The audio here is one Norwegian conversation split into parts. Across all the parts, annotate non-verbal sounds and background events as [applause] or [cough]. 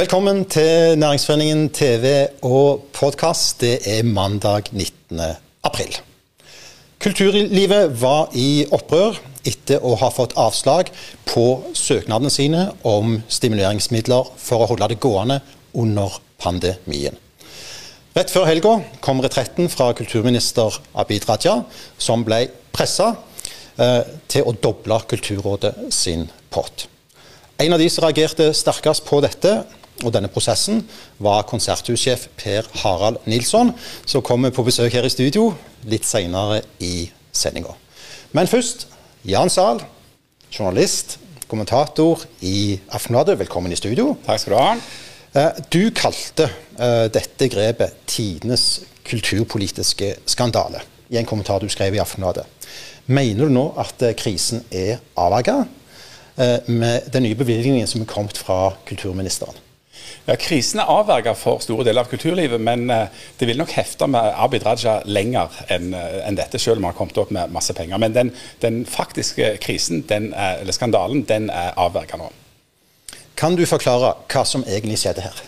Velkommen til Næringsforeningen TV og podkast. Det er mandag 19. april. Kulturlivet var i opprør etter å ha fått avslag på søknadene sine om stimuleringsmidler for å holde det gående under pandemien. Rett før helga kom retretten fra kulturminister Abid Raja, som ble pressa eh, til å doble Kulturrådet sin pott. En av de som reagerte sterkest på dette, og denne prosessen var konserthussjef Per Harald Nilsson, som kommer på besøk her i studio litt senere i sendinga. Men først, Jan Zahl, journalist, kommentator i Aftenbladet. Velkommen i studio. Takk skal du ha. Eh, du kalte uh, dette grepet tidenes kulturpolitiske skandale i en kommentar du skrev i Aftenbladet. Mener du nå at uh, krisen er avverga med den nye bevilgningen som er kommet fra kulturministeren? Ja, Krisen er avverga for store deler av kulturlivet, men eh, det vil nok hefte med Abid Raja lenger enn eh, en dette, selv om han har kommet opp med masse penger. Men den, den faktiske krisen, er, eller skandalen, den er avverga nå. Kan du forklare hva som egentlig skjedde her?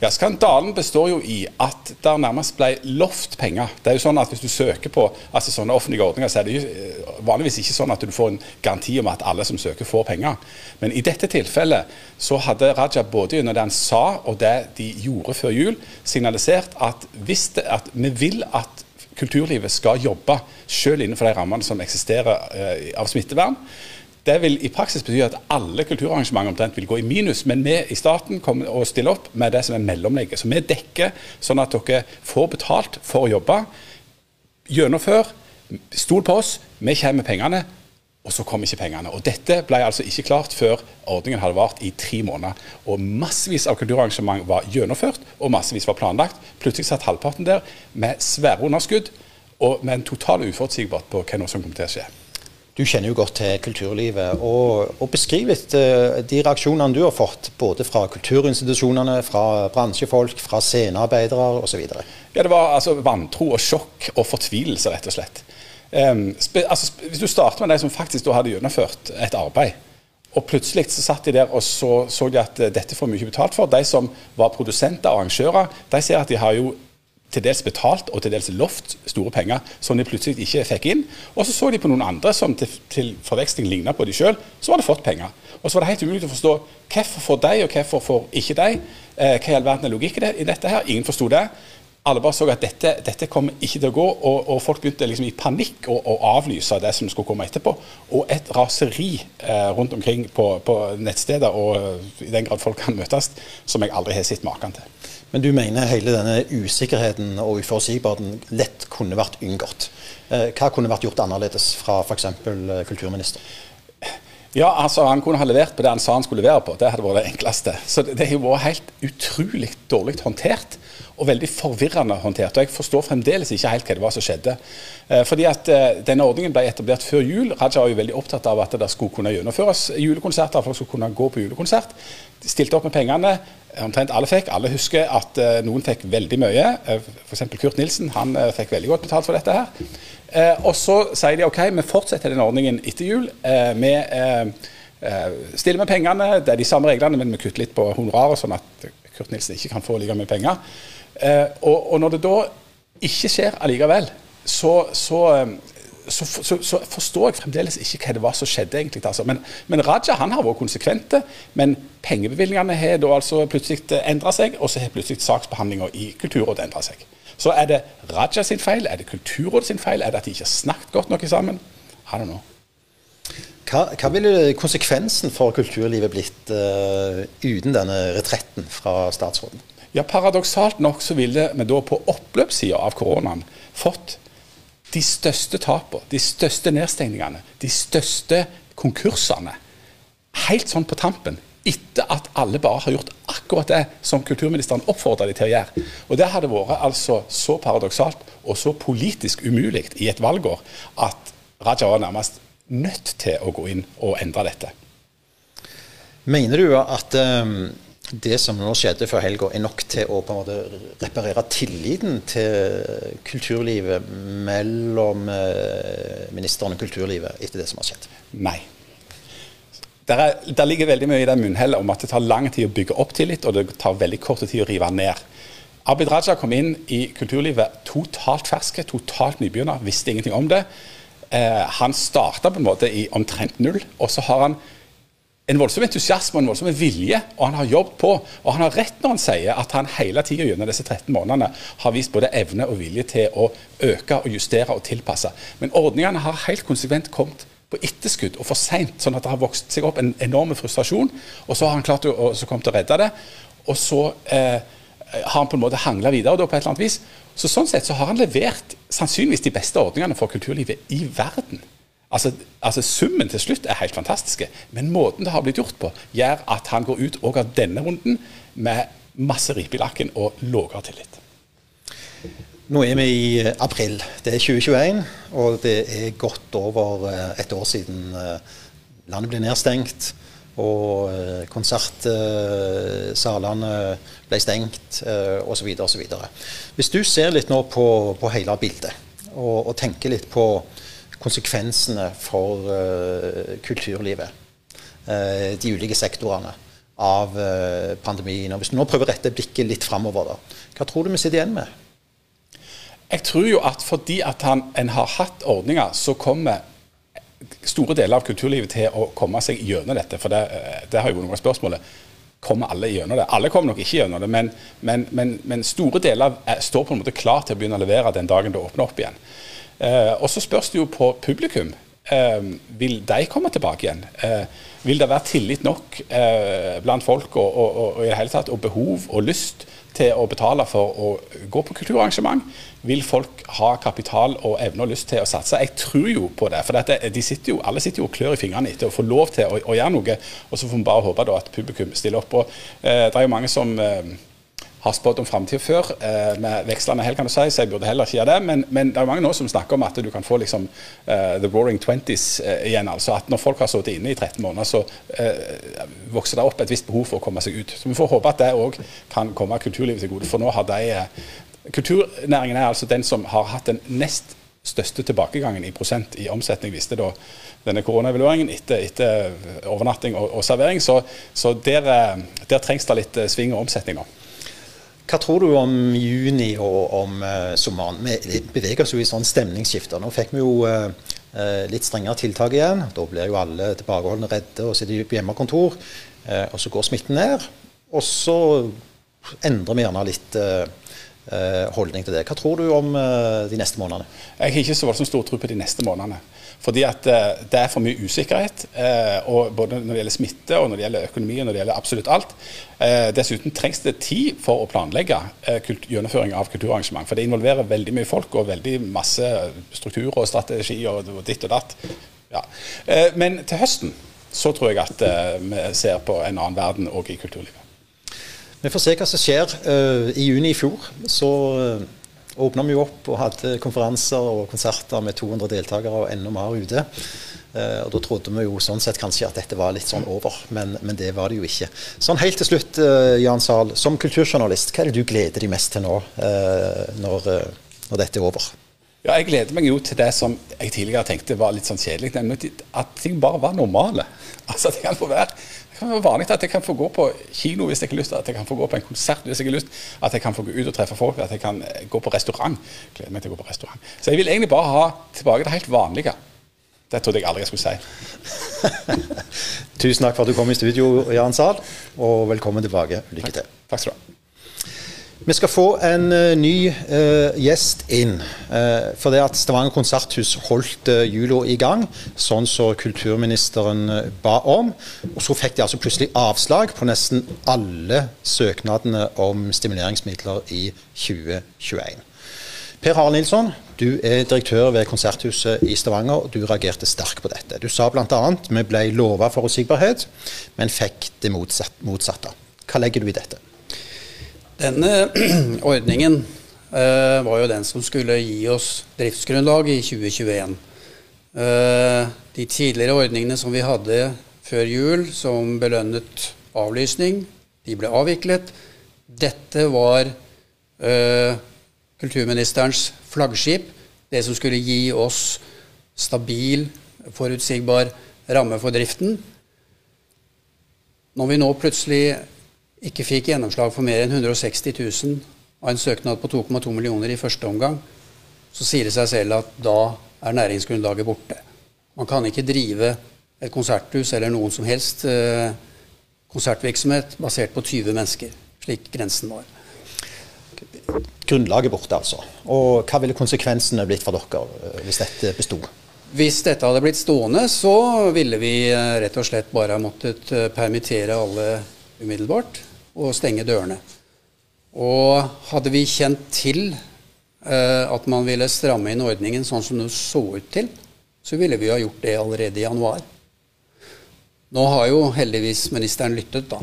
Ja, Skandalen består jo i at det nærmest ble lovt penger. Det er jo sånn at Hvis du søker på altså sånne offentlige ordninger, så er det jo eh, vanligvis ikke sånn at du får en garanti om at alle som søker, får penger. Men i dette tilfellet så hadde Raja både gjennom det han sa og det de gjorde før jul, signalisert at, det, at vi vil at kulturlivet skal jobbe selv innenfor de rammene som eksisterer uh, av smittevern. Det vil i praksis bety at alle kulturarrangementer omtrent vil gå i minus, men vi i staten kommer å stille opp med det som er mellomlegget. Så vi dekker sånn at dere får betalt for å jobbe. Gjennomfør. Stol på oss. Vi kommer med pengene. Og så kom ikke pengene. Og Dette ble altså ikke klart før ordningen hadde vart i tre måneder. Og Massevis av kulturarrangement var gjennomført, og massevis var planlagt. Plutselig satt halvparten der med svære underskudd og med en total uforutsigbarhet på hva som kom til å skje. Du kjenner jo godt til kulturlivet. og, og Beskriv litt uh, de reaksjonene du har fått, både fra kulturinstitusjonene, fra bransjefolk, fra scenearbeidere osv. Ja, det var altså vantro og sjokk og fortvilelse, rett og slett. Um, altså, hvis du starter med de som faktisk hadde gjennomført et arbeid, og plutselig så satt de der og så, så de at uh, dette får mye betalt for. De som var produsenter og arrangører, de ser at de har jo til dels betalt og til dels lovt store penger som de plutselig ikke fikk inn. Og så så de på noen andre som til, til forveksling ligna på de sjøl, som hadde fått penger. Og så var det helt umulig å forstå hvorfor får de, og hvorfor får ikke de. Eh, hva i all verden er logikken i dette her? Ingen forsto det. Alle bare så at dette, dette kommer ikke til å gå, og, og folk begynte liksom i panikk å, å, avlyse det som skulle komme etterpå. Og et raseri eh, rundt omkring på, på nettsteder, og i den grad folk kan møtes, som jeg aldri har sett maken til. Men du mener hele denne usikkerheten og uforutsigbarheten lett kunne vært unngått. Eh, hva kunne vært gjort annerledes fra f.eks. Eh, kulturminister? Ja, altså Han kunne ha levert på det han sa han skulle levere på. Det hadde vært det enkleste. Så det, har vært helt utrolig dårlig håndtert og veldig forvirrende håndtert. Og Jeg forstår fremdeles ikke helt hva det var som skjedde. Eh, fordi at Denne ordningen ble etablert før jul. Raja var jo veldig opptatt av at det skulle kunne gjennomføres julekonserter. Folk skulle kunne gå på julekonsert. De stilte opp med pengene. Omtrent alle fikk. Alle husker at eh, noen fikk veldig mye. Uh, F.eks. Kurt Nilsen han fikk veldig godt betalt for dette. her. og Så sier de OK, vi fortsetter den ordningen etter jul. med stiller med pengene, det er de samme reglene, men vi kutter litt på honoraret, sånn at Kurt Nilsen ikke kan få like mye penger. Eh, og, når det da ikke skjer allikevel, så, så, eh, så, så, forstår jeg fremdeles ikke hva det var som skjedde. egentlig. Altså. Men, men, Raja han har vært konsekvente, men pengebevilgningene har da altså plutselig endra seg, og så har plutselig saksbehandlinga i Kulturrådet endra seg. Så er det Raja sin feil, er det Kulturrådet sin feil, er det at de ikke har snakket godt nok sammen? I don't know. Hva, hva ville konsekvensen for kulturlivet blitt uh, uten denne retretten fra statsråden? Ja, Paradoksalt nok så ville vi da på oppløpssida av koronaen fått de største tapene, de største nedstengningene, de største konkursene. Helt sånn på tampen. Etter at alle bare har gjort akkurat det som kulturministeren oppfordra de til å gjøre. Og Det hadde vært altså så paradoksalt og så politisk umulig i et valgår at Raja var nærmest nødt til å gå inn og endre dette. Mener du at um det som nå skjedde før helga, er nok til å på en måte reparere tilliten til kulturlivet mellom eh, ministeren og kulturlivet etter det som har skjedd? Nei. der, er, der, ligger veldig mye i det munnhellet om at det tar lang tid å bygge opp tillit, og det tar veldig kort tid å rive ned. Abid Raja kom inn i kulturlivet totalt ferske, totalt nybegynner, visste ingenting om det. Eh, han starta på en måte i omtrent null, og så har han en voldsom entusiasme og en voldsom vilje, og han har jobbet på. Og han har rett når han sier at han hele tida gjennom disse 13 månedene har vist både evne og vilje til å øke og justere og tilpasse. Men ordningene har helt konsekvent kommet på etterskudd og for seint, sånn at det har vokst seg opp en enorm frustrasjon. Og så har han klart å, å, å redde det. Og så eh, har han på en måte hangla videre da, på et eller annet vis. Så Sånn sett så har han levert sannsynligvis de beste ordningene for kulturlivet i verden. Altså, altså, Summen til slutt er helt fantastiske, men måten det har blitt gjort på, gjør at han går ut òg av denne runden med masse ripe i lakken og lavere tillit. Nå er vi i eh, april. Det er 2021, og det er godt over eh, et år siden eh, landet ble nedstengt og konsertsalene ble stengt osv. osv. Hvis du ser litt nå på, på hele bildet og, og, tenker litt på konsekvensene for kulturlivet, de ulike sektorene av pandemien, og hvis du nå prøver å rette blikket litt framover, da, hva tror du vi sitter igjen med? Jeg tror jo at fordi at han, en har hatt ordninger, så kommer store deler av kulturlivet til å komme seg gjennom dette. For det, det har jo noen av spørsmålet. Kommer alle gjennom det? Alle kommer nok ikke gjennom det, men, men, men, men store deler er, står på en måte klar til å begynne å levere den dagen det åpner opp igjen. Eh, og så spørs det jo på publikum. Eh, vil de komme tilbake igjen? Eh, vil det være tillit nok blant folk og, og, og, i det hele tatt, og behov og lyst til å betale for å gå på kulturarrangement? Vil folk ha kapital og evne og lyst til å satse? Jeg tror jo på det. For dette, de sitter jo, alle sitter jo og klør i fingrene etter å få lov til å, å gjøre noe. Og så får vi bare håpe at publikum stiller opp. Og, eh, det er jo mange som eh, har spådd om framtida før, eh, med vekslende hell, kan du si, så jeg burde heller ikke gjøre det. Men, men, det er mange nå som snakker om at du kan få liksom uh, the roaring twenties uh, igjen. altså at Når folk har sittet inne i 13 måneder, så uh, vokser det opp et visst behov for å komme seg ut. Så Vi får håpe at det òg kan komme kulturlivet til gode. For nå har de Kulturnæringen er altså den som har hatt den nest største tilbakegangen i prosent i omsetning, visste da denne koronaevalueringen etter, etter overnatting og, og servering. Så, så der, der, trengs det litt sving og omsetning nå. Hva tror du om juni og om uh, sommeren? Vi beveger oss jo i sånn stemningsskifter. Nå fikk vi jo uh, litt strengere tiltak igjen. Da blir jo alle tilbakeholdne redde og sitter på hjemmekontor. Og så går smitten ned. Og så endrer vi gjerne litt holdning til det. Hva tror du om de neste månedene? Jeg har ikke så voldsomt stor tro på de neste månedene. Fordi at eh, det er for mye usikkerhet, eh, og både når det gjelder smitte og når det gjelder økonomi og når det gjelder absolutt alt. Eh, dessuten trengs det tid for å planlegge gjennomføring av kulturarrangement. For det involverer veldig mye folk og veldig masse struktur og strategi og ditt og datt. Ja. Men til høsten så tror jeg at vi ser på en annen verden òg i kulturlivet. Vi får se hva som skjer. I juni i fjor så åpna vi opp og hadde konferanser og konserter med 200 deltakere og enda mer ute. Eh, og Da trodde vi jo sånn sett kanskje at dette var litt sånn over, men, men det var det jo ikke. Sånn Helt til slutt, eh, Jan Zahl, som kulturjournalist, hva er det du gleder deg mest til nå, eh, når, når dette er over? Ja, Jeg gleder meg jo til det som jeg tidligere tenkte var litt sånn kjedelig, nemlig at ting bare var normale. [laughs] Altså at Det kan få være kan være vanlig at jeg kan få gå på kino hvis jeg har lyst, at jeg kan få gå på en konsert hvis jeg har lyst, at jeg kan få gå ut og treffe folk, at jeg kan gå på restaurant. Gleder meg til å gå på restaurant. Så jeg vil egentlig bare ha tilbake det helt vanlige. Det trodde jeg aldri jeg skulle si. [laughs] Tusen takk for at du kom i studio, Jan Zahl, og velkommen tilbake. Lykke til. Takk, takk skal du ha. Vi skal få en uh, ny uh, gjest inn. Uh, for det at Stavanger konserthus holdt jula i gang, sånn som så kulturministeren ba om. Og så fikk de altså plutselig avslag på nesten alle søknadene om stimuleringsmidler i 2021. Per Harald Nilsson, du er direktør ved Konserthuset i Stavanger, og du reagerte sterkt på dette. Du sa bl.a.: Vi ble lova forutsigbarhet, men fikk det motsatte. Hva legger du i dette? Denne [clears throat] ordningen eh, var jo den som skulle gi oss driftsgrunnlag i 2021. Uh, eh, de tidligere ordningene som vi hadde før jul, som belønnet avlysning, de ble avviklet. Dette var eh, kulturministerens flaggskip, det som skulle gi oss stabil, forutsigbar ramme for driften. Når vi nå plutselig ikke fikk gjennomslag for mer enn 160 000 av en søknad på 2,2 millioner i første omgang, så sier det seg selv at da er næringsgrunnlaget borte. Man kan ikke drive et konserthus eller noen som helst eh, konsertvirksomhet basert på 20 mennesker, slik grensen var. Grunnlaget borte, altså. Og hva ville konsekvensene blitt for dere eh, hvis dette besto? Hvis dette hadde blitt stående, så ville vi eh, rett og slett bare ha måttet permittere alle umiddelbart og stenge dørene. Og hadde vi kjent til eh, at man ville stramme inn ordningen sånn som det så ut til, så ville vi ha gjort det allerede i januar. Nå har jo heldigvis ministeren lyttet, da.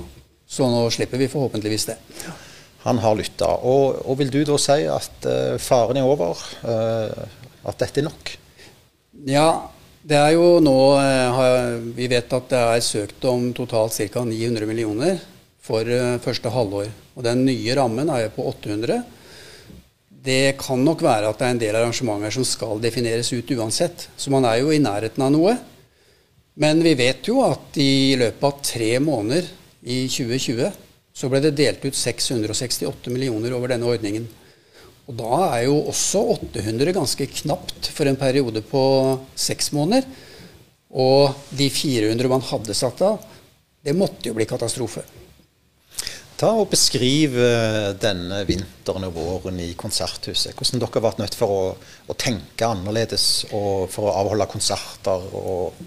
Så nå slipper vi forhåpentligvis det. Han har lytta. Og, og, vil du da si at uh, faren er over? Uh, at dette er nok? Ja, det er jo nå uh, Vi vet at det er søkt om totalt ca. 900 millioner for første halvår. Og den nye rammen er jo på 800. Det kan nok være at det er en del arrangementer som skal defineres ut uansett. Så man er jo i nærheten av noe. Men vi vet jo at i løpet av tre måneder i 2020 så ble det delt ut 668 millioner over denne ordningen. Og da er jo også 800 ganske knapt for en periode på seks måneder. Og de 400 man hadde satt av, det måtte jo bli katastrofe. Ta og Beskriv eh, denne vinteren og våren i Konserthuset. Hvordan dere har vært nødt for å, å tenke annerledes og for å avholde konserter og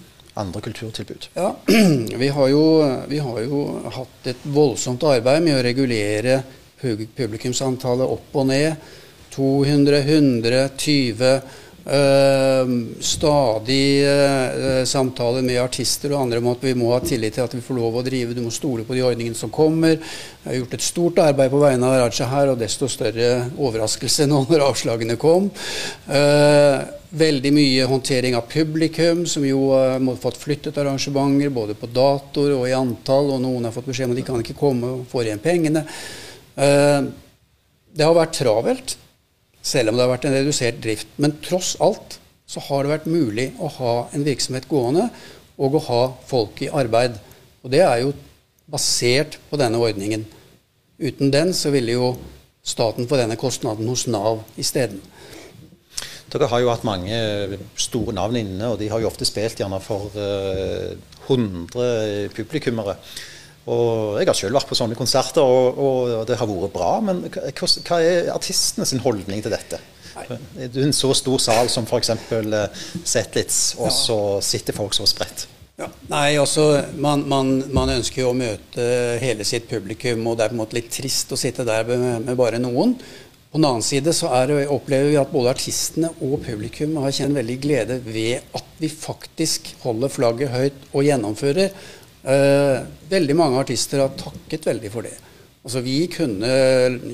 andre kulturtilbud? Ja, [clears throat] vi har, jo, vi har jo hatt et voldsomt arbeid med å regulere publikumsantallet opp og ned. 200, 100, 20 Uh, stadig uh, samtaler med artister og andre om at vi må ha tillit til at vi får lov å drive. Du må stole på de ordningene som kommer. Jeg har gjort et stort arbeid på vegne av Raja her, og desto større overraskelse nå når avslagene kom. Uh, veldig mye håndtering av publikum, som jo har fått flyttet arrangementer både på datoer og i antall, og noen har fått beskjed om at de kan ikke komme og få igjen pengene. det har vært travelt selv om det har vært en redusert drift. Men tross alt så har det vært mulig å ha en virksomhet gående og å ha folk i arbeid. Og det er jo basert på denne ordningen. Uten den så ville jo staten få denne kostnaden hos Nav isteden. Dere har jo hatt mange store navn inne, og de har jo ofte spilt gjerne for uh, 100 publikummere. Og Jeg har selv vært på sånne konserter, og, og det har vært bra. Men hva, er artistene sin holdning til dette? Er du en så stor sal som f.eks. Zetlitz, eh, og så sitter folk så spredt? Ja. Nei, altså, man, man, man, ønsker jo å møte hele sitt publikum, og det er på en måte litt trist å sitte der med, med bare noen. På den annen side så er, opplever vi at både artistene og publikum har kjent veldig glede ved at vi faktisk holder flagget høyt og gjennomfører. Eh, veldig mange artister har takket veldig for det. Altså Vi kunne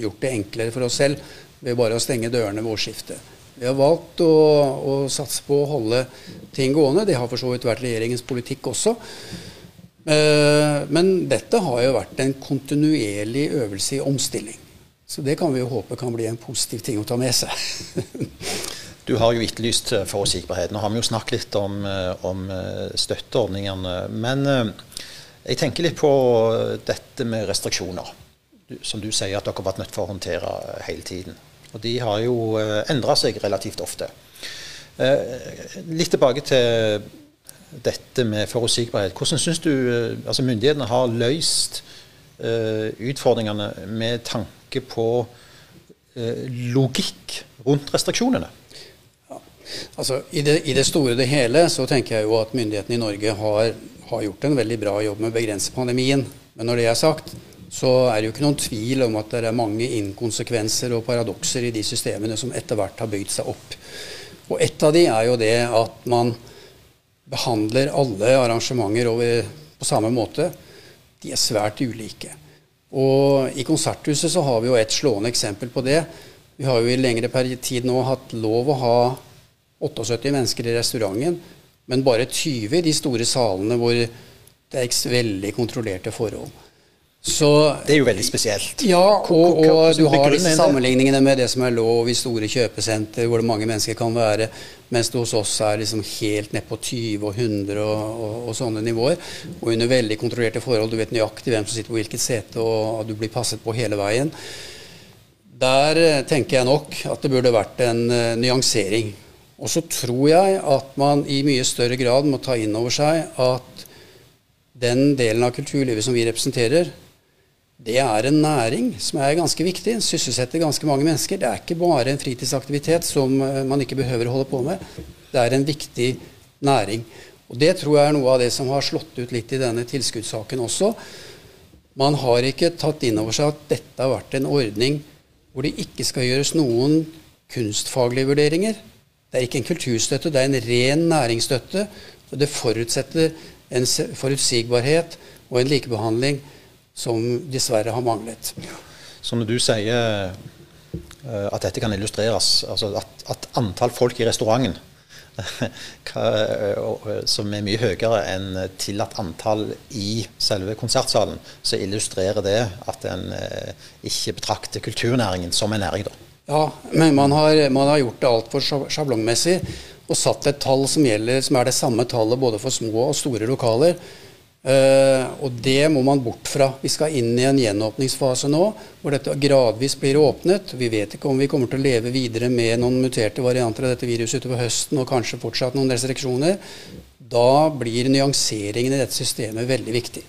gjort det enklere for oss selv ved bare å stenge dørene ved årsskiftet. Vi har valgt å, å, satse på å holde ting gående. Det har for så vidt vært regjeringens politikk også. Eh, men dette har jo vært en kontinuerlig øvelse i omstilling. Så det kan vi jo håpe kan bli en positiv ting å ta med seg. [laughs] Du har jo etterlyst forutsigbarhet. Nå har vi jo snakket litt om, eh, om støtteordningene. Men jeg tenker litt på dette med restriksjoner, som du sier at dere har vært nødt for å håndtere hele tiden. Og de har jo eh, endra seg relativt ofte. Eh, litt tilbake til dette med forutsigbarhet. Hvordan syns du eh, altså myndighetene har løst utfordringene med tanke på logikk rundt restriksjonene? Altså, i, det, I det store og det hele så tenker jeg jo at myndighetene i Norge har har gjort en veldig bra jobb med å begrense pandemien. Men når det er sagt, så er det jo ikke noen tvil om at det er mange inkonsekvenser og paradokser i de systemene som etter hvert har bygd seg opp. Og ett av de er jo det at man behandler alle arrangementer over, på samme måte. De er svært ulike. Og i Konserthuset så har vi jo et slående eksempel på det. Vi har jo i lengre tid nå hatt lov å ha 78 mennesker i restauranten, men bare 20 i de store salene hvor det er veldig kontrollerte forhold. Så, det er jo veldig spesielt. Ja, og, og du har disse sammenligningene med det som er lov i store kjøpesenter, hvor det mange mennesker kan være, mens det hos oss er liksom helt ned på 20 og 100 og, og, og, sånne nivåer. Og under veldig kontrollerte forhold. Du vet nøyaktig hvem som sitter på hvilket sete, og du blir passet på hele veien. Der eh, tenker jeg nok at det burde vært en uh, nyansering. Og så tror jeg at man i mye større grad må ta inn over seg at den delen av kulturlivet som vi representerer, det er en næring som er ganske viktig. Sysselsetter ganske mange mennesker. Det er ikke bare en fritidsaktivitet som eh, man ikke behøver å holde på med. Det er en viktig næring. Og Det tror jeg er noe av det som har slått ut litt i denne tilskuddssaken også. Man har ikke tatt inn over seg at dette har vært en ordning hvor det ikke skal gjøres noen kunstfaglige vurderinger. Det er ikke en kulturstøtte, det er en ren næringsstøtte. og Det forutsetter en forutsigbarhet og en likebehandling som dessverre har manglet. Så når du sier uh, at dette kan illustreres, altså at, at antall folk i restauranten [laughs] som er mye høyere enn tillatt antall i selve konsertsalen, så illustrerer det at en ikke betrakter kulturnæringen som en næring. da. Ja, men man har, man har gjort det altfor sjablongmessig og satt et tall som, gjelder, som er det samme tallet både for små og store lokaler. Uh, og det må man bort fra. Vi skal inn i en gjenåpningsfase nå, hvor dette gradvis blir åpnet. Vi vet ikke om vi kommer til å leve videre med noen muterte varianter av dette viruset utover høsten, og kanskje fortsatt noen restriksjoner. Da blir nyanseringen i dette systemet veldig viktig.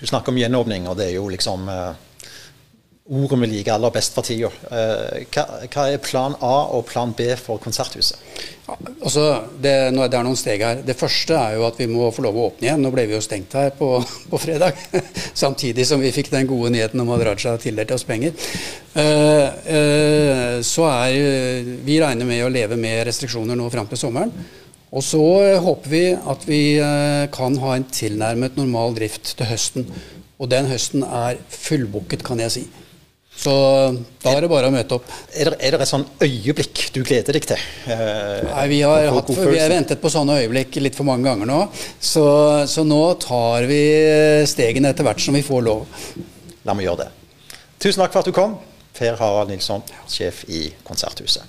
Du snakker om gjenåpning, og det er jo liksom uh ordet vi liker aller best for tida. Eh, hva, er plan A og plan B for Konserthuset? Altså, det, det, er noen steg her. Det første er jo at vi må få lov å åpne igjen. Nå ble vi jo stengt her på, [laughs] på fredag. [laughs] Samtidig som vi fikk den gode nyheten om at Raja tildelte oss penger. Uh, uh, så er Vi regner med å leve med restriksjoner nå fram til sommeren. Og så håper vi at vi kan ha en tilnærmet normal drift til høsten. Og den høsten er fullbooket, kan jeg si. Så da er det bare å møte opp. Er det, er det et sånn øyeblikk du gleder deg til? Eh, Nei, vi har, hatt, vi har, ventet på sånne øyeblikk litt for mange ganger nå. Så, så, nå tar vi stegene etter hvert som vi får lov. La meg gjøre det. Tusen takk for at du kom, Per Harald Nilsson, sjef i Konserthuset.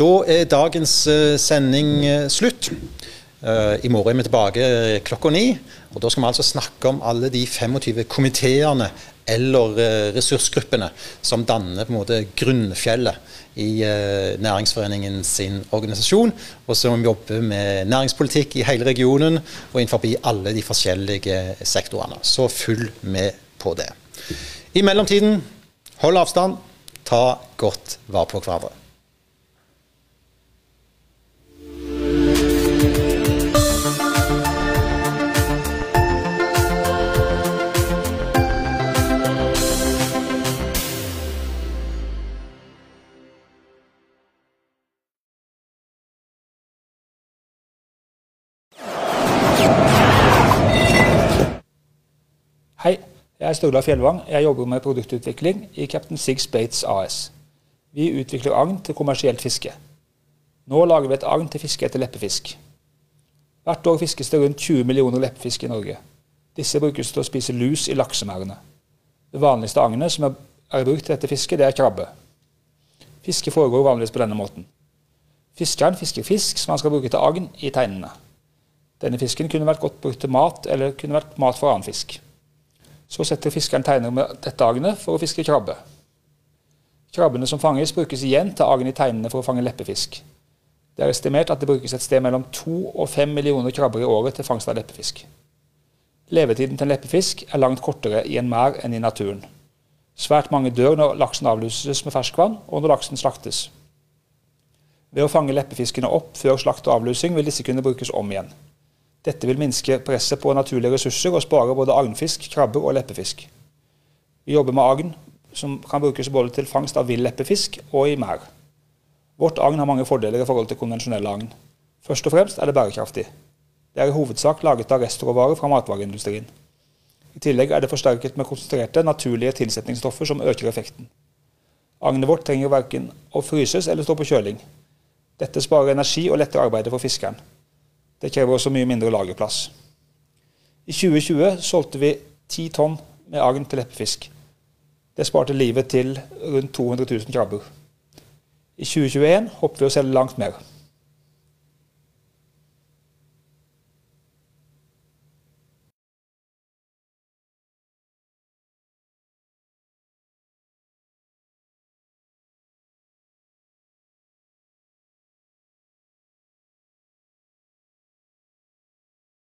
Da er dagens uh, sending uh, slutt. I morgen er vi tilbake klokka ni. Og Da skal vi altså snakke om alle de 25 komiteene eller eh, ressursgruppene som danner på en måte grunnfjellet i eh, Næringsforeningen sin organisasjon, og som jobber med næringspolitikk i hele regionen og innenfor alle de forskjellige sektorene. Så følg med på det. I mellomtiden, hold avstand, ta godt vare på hverandre. Jeg er Sturla Fjellvang. Jeg jobber med produktutvikling i Captain Six Bates AS. Vi utvikler agn til kommersielt fiske. Nå lager vi et agn til fiske etter leppefisk. Hvert år fiskes det rundt 20 millioner leppefisk i Norge. Disse brukes til å spise lus i laksemerdene. Det vanligste agnet som er brukt til dette fisket, det er krabbe. Fiske foregår vanligvis på denne måten. Fiskeren fisker fisk som han skal bruke til agn i teinene. Denne fisken kunne vært godt brukt til mat, eller kunne vært mat for annen fisk. Så setter fiskeren teiner med dette agnet for å fiske krabbe. Krabbene som fanges, brukes igjen til agn i teinene for å fange leppefisk. Det er estimert at det brukes et sted mellom to og fem millioner krabber i året til fangst av leppefisk. Levetiden til en leppefisk er langt kortere i en merd enn i naturen. Svært mange dør når laksen avluses med ferskvann, og når laksen slaktes. Ved å fange leppefiskene opp før slakt og avlusing vil disse kunne brukes om igjen. Dette vil minske presset på naturlige ressurser og spare både agnfisk, krabber og leppefisk. Vi jobber med agn, som kan brukes både til fangst av vill leppefisk og i merd. Vårt agn har mange fordeler i forhold til konvensjonelle agn. Først og fremst er det bærekraftig. Det er i hovedsak laget av restråvarer fra matvareindustrien. I tillegg er det forsterket med konsentrerte, naturlige tilsetningsstoffer som øker effekten. Agnet vårt trenger verken å fryses eller stå på kjøling. Dette sparer energi og letter arbeidet for fiskeren. Det krever også mye mindre lagerplass. I 2020 solgte vi 10 tonn med agn til leppefisk. Det sparte livet til rundt 200 000 krabber. I 2021 håper vi å selge langt mer.